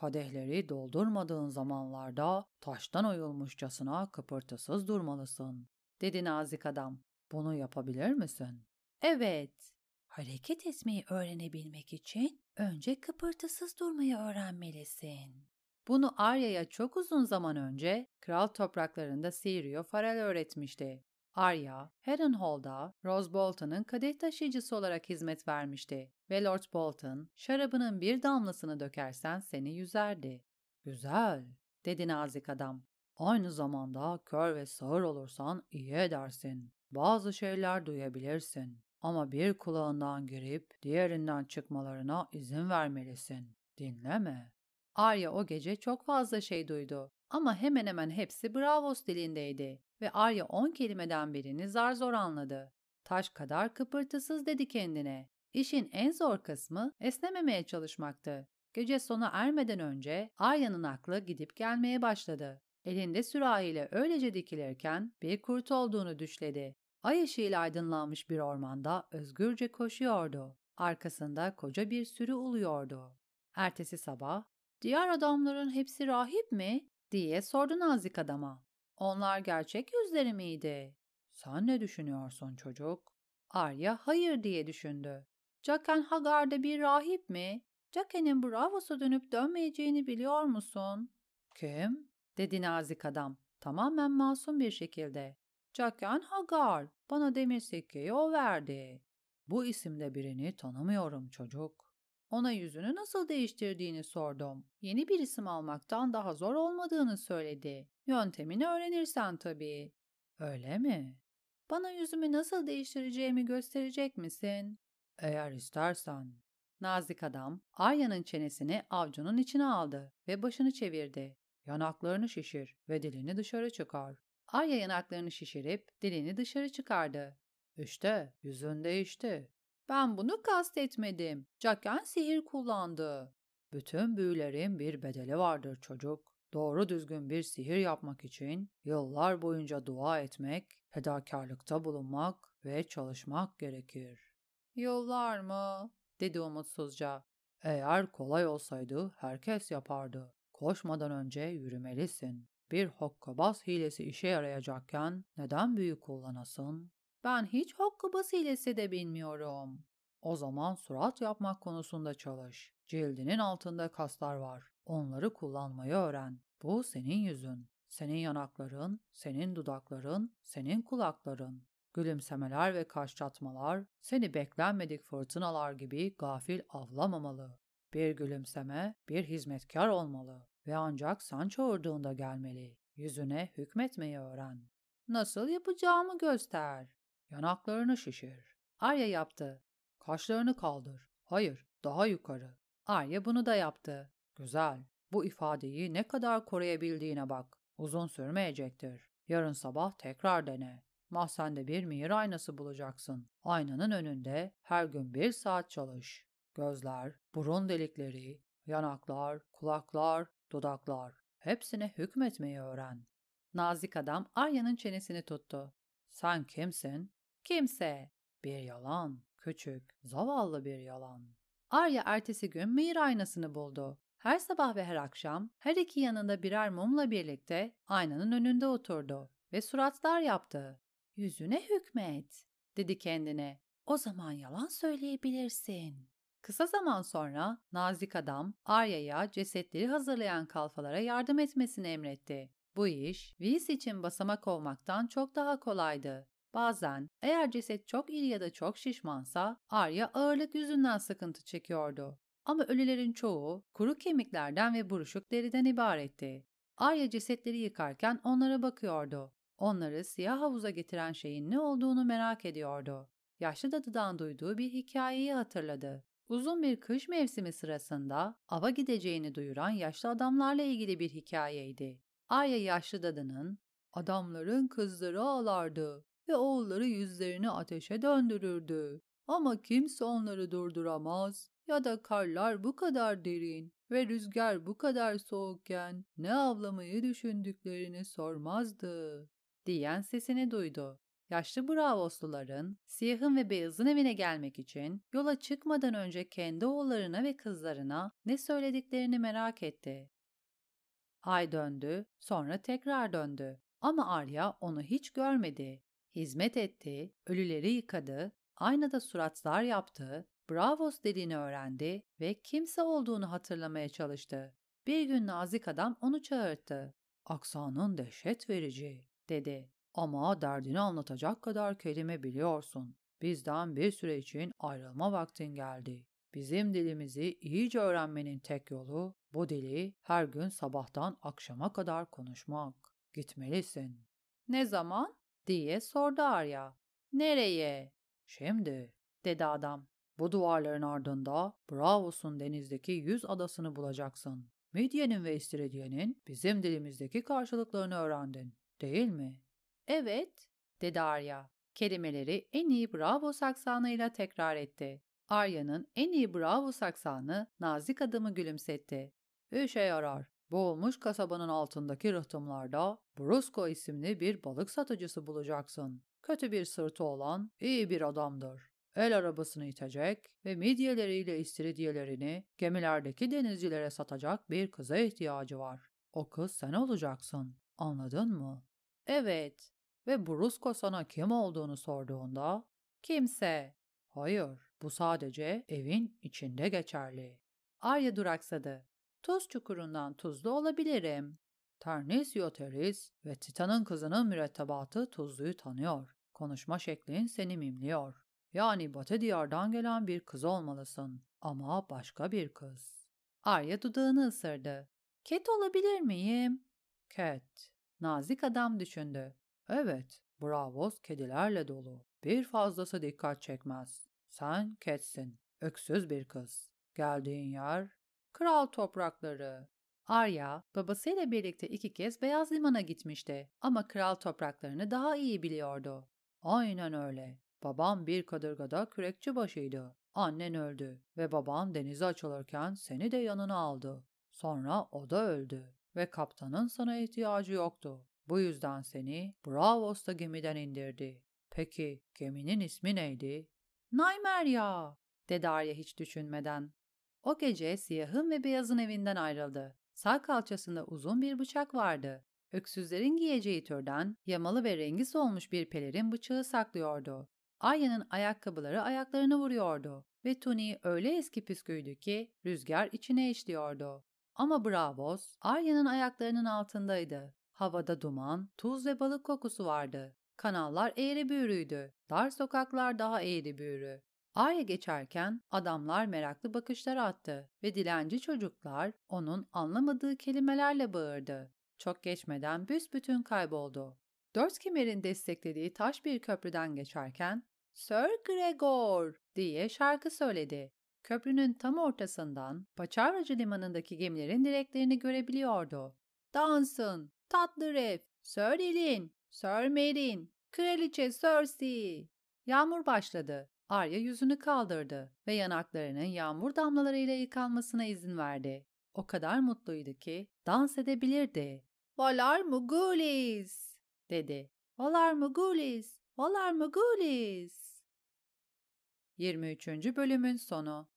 Kadehleri doldurmadığın zamanlarda taştan oyulmuşçasına kıpırtısız durmalısın, dedi nazik adam. Bunu yapabilir misin? Evet. Hareket etmeyi öğrenebilmek için önce kıpırtısız durmayı öğrenmelisin. Bunu Arya'ya çok uzun zaman önce kral topraklarında Sirio Farel öğretmişti. Arya, Harrenhal'da Rose Bolton'un kadeh taşıyıcısı olarak hizmet vermişti ve Lord Bolton, şarabının bir damlasını dökersen seni yüzerdi. Güzel, dedi nazik adam. Aynı zamanda kör ve sağır olursan iyi edersin. Bazı şeyler duyabilirsin ama bir kulağından girip diğerinden çıkmalarına izin vermelisin. Dinleme. Arya o gece çok fazla şey duydu ama hemen hemen hepsi Bravos dilindeydi ve Arya on kelimeden birini zar zor anladı. Taş kadar kıpırtısız dedi kendine. İşin en zor kısmı esnememeye çalışmaktı. Gece sona ermeden önce Arya'nın aklı gidip gelmeye başladı. Elinde sürahiyle öylece dikilirken bir kurt olduğunu düşledi. Ay ışığıyla aydınlanmış bir ormanda özgürce koşuyordu. Arkasında koca bir sürü uluyordu. Ertesi sabah, ''Diğer adamların hepsi rahip mi?'' diye sordu nazik adama. ''Onlar gerçek yüzleri miydi?'' ''Sen ne düşünüyorsun çocuk?'' Arya hayır diye düşündü. ''Jaken Hagar'da bir rahip mi? Jaken'in bravosu dönüp dönmeyeceğini biliyor musun?'' ''Kim?'' dedi nazik adam tamamen masum bir şekilde. Jaken Hagar. Bana demir sikkeyi o verdi. Bu isimde birini tanımıyorum çocuk. Ona yüzünü nasıl değiştirdiğini sordum. Yeni bir isim almaktan daha zor olmadığını söyledi. Yöntemini öğrenirsen tabii. Öyle mi? Bana yüzümü nasıl değiştireceğimi gösterecek misin? Eğer istersen. Nazik adam Arya'nın çenesini avcunun içine aldı ve başını çevirdi. Yanaklarını şişir ve dilini dışarı çıkar. Arya yanaklarını şişirip dilini dışarı çıkardı. İşte yüzün değişti. Ben bunu kastetmedim. Jacken sihir kullandı. Bütün büyülerin bir bedeli vardır çocuk. Doğru düzgün bir sihir yapmak için yıllar boyunca dua etmek, fedakarlıkta bulunmak ve çalışmak gerekir. Yıllar mı? dedi umutsuzca. Eğer kolay olsaydı herkes yapardı. Koşmadan önce yürümelisin. Bir hokkabaz hilesi işe yarayacakken neden büyü kullanasın? Ben hiç hokkabaz hilesi de bilmiyorum. O zaman surat yapmak konusunda çalış. Cildinin altında kaslar var. Onları kullanmayı öğren. Bu senin yüzün, senin yanakların, senin dudakların, senin kulakların. Gülümsemeler ve kaş çatmalar seni beklenmedik fırtınalar gibi gafil avlamamalı. Bir gülümseme bir hizmetkar olmalı ve ancak sen çağırdığında gelmeli. Yüzüne hükmetmeyi öğren. Nasıl yapacağımı göster. Yanaklarını şişir. Arya yaptı. Kaşlarını kaldır. Hayır, daha yukarı. Arya bunu da yaptı. Güzel. Bu ifadeyi ne kadar koruyabildiğine bak. Uzun sürmeyecektir. Yarın sabah tekrar dene. Mahzende bir mihir aynası bulacaksın. Aynanın önünde her gün bir saat çalış. Gözler, burun delikleri, yanaklar, kulaklar, dudaklar. Hepsine hükmetmeyi öğren. Nazik adam Arya'nın çenesini tuttu. Sen kimsin? Kimse. Bir yalan. Küçük, zavallı bir yalan. Arya ertesi gün mihir aynasını buldu. Her sabah ve her akşam her iki yanında birer mumla birlikte aynanın önünde oturdu ve suratlar yaptı. Yüzüne hükmet, dedi kendine. O zaman yalan söyleyebilirsin. Kısa zaman sonra nazik adam Arya'ya cesetleri hazırlayan kalfalara yardım etmesini emretti. Bu iş Whis için basamak olmaktan çok daha kolaydı. Bazen eğer ceset çok iri ya da çok şişmansa Arya ağırlık yüzünden sıkıntı çekiyordu. Ama ölülerin çoğu kuru kemiklerden ve buruşuk deriden ibaretti. Arya cesetleri yıkarken onlara bakıyordu. Onları siyah havuza getiren şeyin ne olduğunu merak ediyordu. Yaşlı dadıdan duyduğu bir hikayeyi hatırladı. Uzun bir kış mevsimi sırasında ava gideceğini duyuran yaşlı adamlarla ilgili bir hikayeydi. Arya yaşlı dadının Adamların kızları ağlardı ve oğulları yüzlerini ateşe döndürürdü. Ama kimse onları durduramaz ya da karlar bu kadar derin ve rüzgar bu kadar soğukken ne avlamayı düşündüklerini sormazdı diyen sesini duydu. Yaşlı Bravosluların siyahın ve beyazın evine gelmek için yola çıkmadan önce kendi oğullarına ve kızlarına ne söylediklerini merak etti. Ay döndü, sonra tekrar döndü. Ama Arya onu hiç görmedi. Hizmet etti, ölüleri yıkadı, aynada suratlar yaptı, bravos dediğini öğrendi ve kimse olduğunu hatırlamaya çalıştı. Bir gün nazik adam onu çağırdı. Aksanın dehşet verici, dedi. Ama derdini anlatacak kadar kelime biliyorsun. Bizden bir süre için ayrılma vaktin geldi. Bizim dilimizi iyice öğrenmenin tek yolu bu dili her gün sabahtan akşama kadar konuşmak. Gitmelisin. Ne zaman? Diye sordu Arya. Nereye? Şimdi, dedi adam. Bu duvarların ardında Bravos'un denizdeki yüz adasını bulacaksın. Midye'nin ve İstiridye'nin bizim dilimizdeki karşılıklarını öğrendin, değil mi? Evet, dedi Arya. Kelimeleri en iyi Bravo saksanıyla tekrar etti. Arya'nın en iyi Bravo saksanı nazik adamı gülümsetti. İşe yarar. Boğulmuş kasabanın altındaki rıhtımlarda Brusco isimli bir balık satıcısı bulacaksın. Kötü bir sırtı olan iyi bir adamdır. El arabasını itecek ve midyeleriyle istiridyelerini gemilerdeki denizcilere satacak bir kıza ihtiyacı var. O kız sen olacaksın. Anladın mı? Evet. Ve Brusco sana kim olduğunu sorduğunda kimse. Hayır, bu sadece evin içinde geçerli. Arya duraksadı. Tuz çukurundan tuzlu olabilirim. Ternesio Teris ve Titan'ın kızının mürettebatı tuzluyu tanıyor. Konuşma şeklin seni mimliyor. Yani batı diyardan gelen bir kız olmalısın. Ama başka bir kız. Arya dudağını ısırdı. Ket olabilir miyim? Ket. Nazik adam düşündü. Evet, Bravos kedilerle dolu. Bir fazlası dikkat çekmez. Sen Ketsin. Öksüz bir kız. Geldiğin yer? Kral toprakları. Arya, babasıyla birlikte iki kez Beyaz Liman'a gitmişti ama kral topraklarını daha iyi biliyordu. Aynen öyle. Babam bir kadırgada kürekçi başıydı. Annen öldü ve baban denize açılırken seni de yanına aldı. Sonra o da öldü ve kaptanın sana ihtiyacı yoktu. Bu yüzden seni Bravos'ta gemiden indirdi. Peki geminin ismi neydi? Naymerya, dedi Arya hiç düşünmeden. O gece siyahın ve beyazın evinden ayrıldı. Sağ kalçasında uzun bir bıçak vardı. Öksüzlerin giyeceği türden yamalı ve rengi solmuş bir pelerin bıçağı saklıyordu. Arya'nın ayakkabıları ayaklarını vuruyordu ve tuniği öyle eski püsküydü ki rüzgar içine işliyordu. Ama Bravos, Arya'nın ayaklarının altındaydı. Havada duman, tuz ve balık kokusu vardı. Kanallar eğri büğrüydü, dar sokaklar daha eğri büğrü. Arya geçerken adamlar meraklı bakışlar attı ve dilenci çocuklar onun anlamadığı kelimelerle bağırdı. Çok geçmeden büsbütün kayboldu. Dört kemerin desteklediği taş bir köprüden geçerken Sir Gregor diye şarkı söyledi. Köprünün tam ortasından Paçavracı limanındaki gemilerin direklerini görebiliyordu. Dansın, tatlı ref, Sir Elin, Sir Merin, Kraliçe Cersei. Yağmur başladı. Arya yüzünü kaldırdı ve yanaklarının yağmur damlalarıyla yıkanmasına izin verdi. O kadar mutluydu ki dans edebilirdi. Valar Mugulis dedi. Valar Mugulis, Valar Mugulis. 23. bölümün sonu